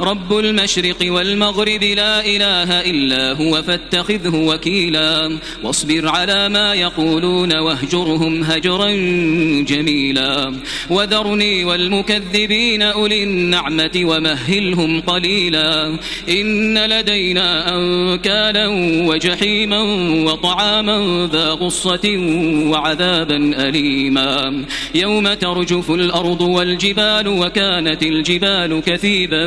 رب المشرق والمغرب لا إله إلا هو فاتخذه وكيلا واصبر على ما يقولون واهجرهم هجرا جميلا وذرني والمكذبين أولي النعمة ومهلهم قليلا إن لدينا أنكالا وجحيما وطعاما ذا غصة وعذابا أليما يوم ترجف الأرض والجبال وكانت الجبال كثيبا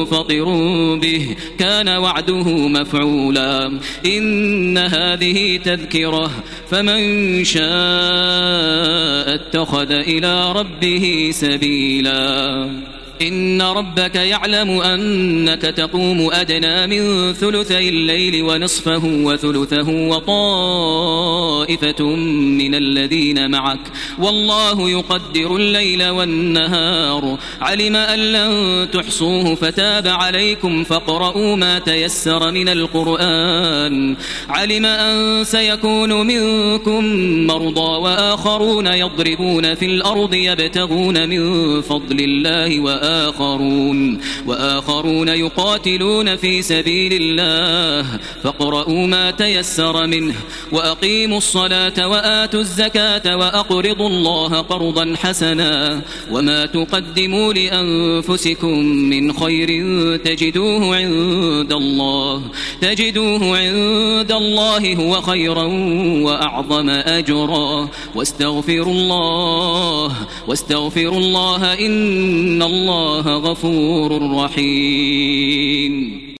منفطر به كان وعده مفعولا. إن هذه تذكرة فمن شاء اتخذ إلى ربه سبيلا. إن ربك يعلم أنك تقوم أدنى من ثلثي الليل ونصفه وثلثه وطائفة من الذين معك. والله يقدر الليل والنهار. علم أن لن تحصوه فتاب عليكم فاقرؤوا ما تيسر من القرآن. علم أن سيكون منكم مرضى وآخرون يضربون في الأرض يبتغون من فضل الله وآخرون وآخرون وآخرون يقاتلون في سبيل الله فاقرؤوا ما تيسر منه وأقيموا الصلاة وآتوا الزكاة وأقرضوا الله قرضا حسنا وما تقدموا لأنفسكم من خير تجدوه عند الله تجدوه عند الله هو خيرا وأعظم أجرا واستغفروا الله واستغفروا الله إن الله الله غفور رحيم.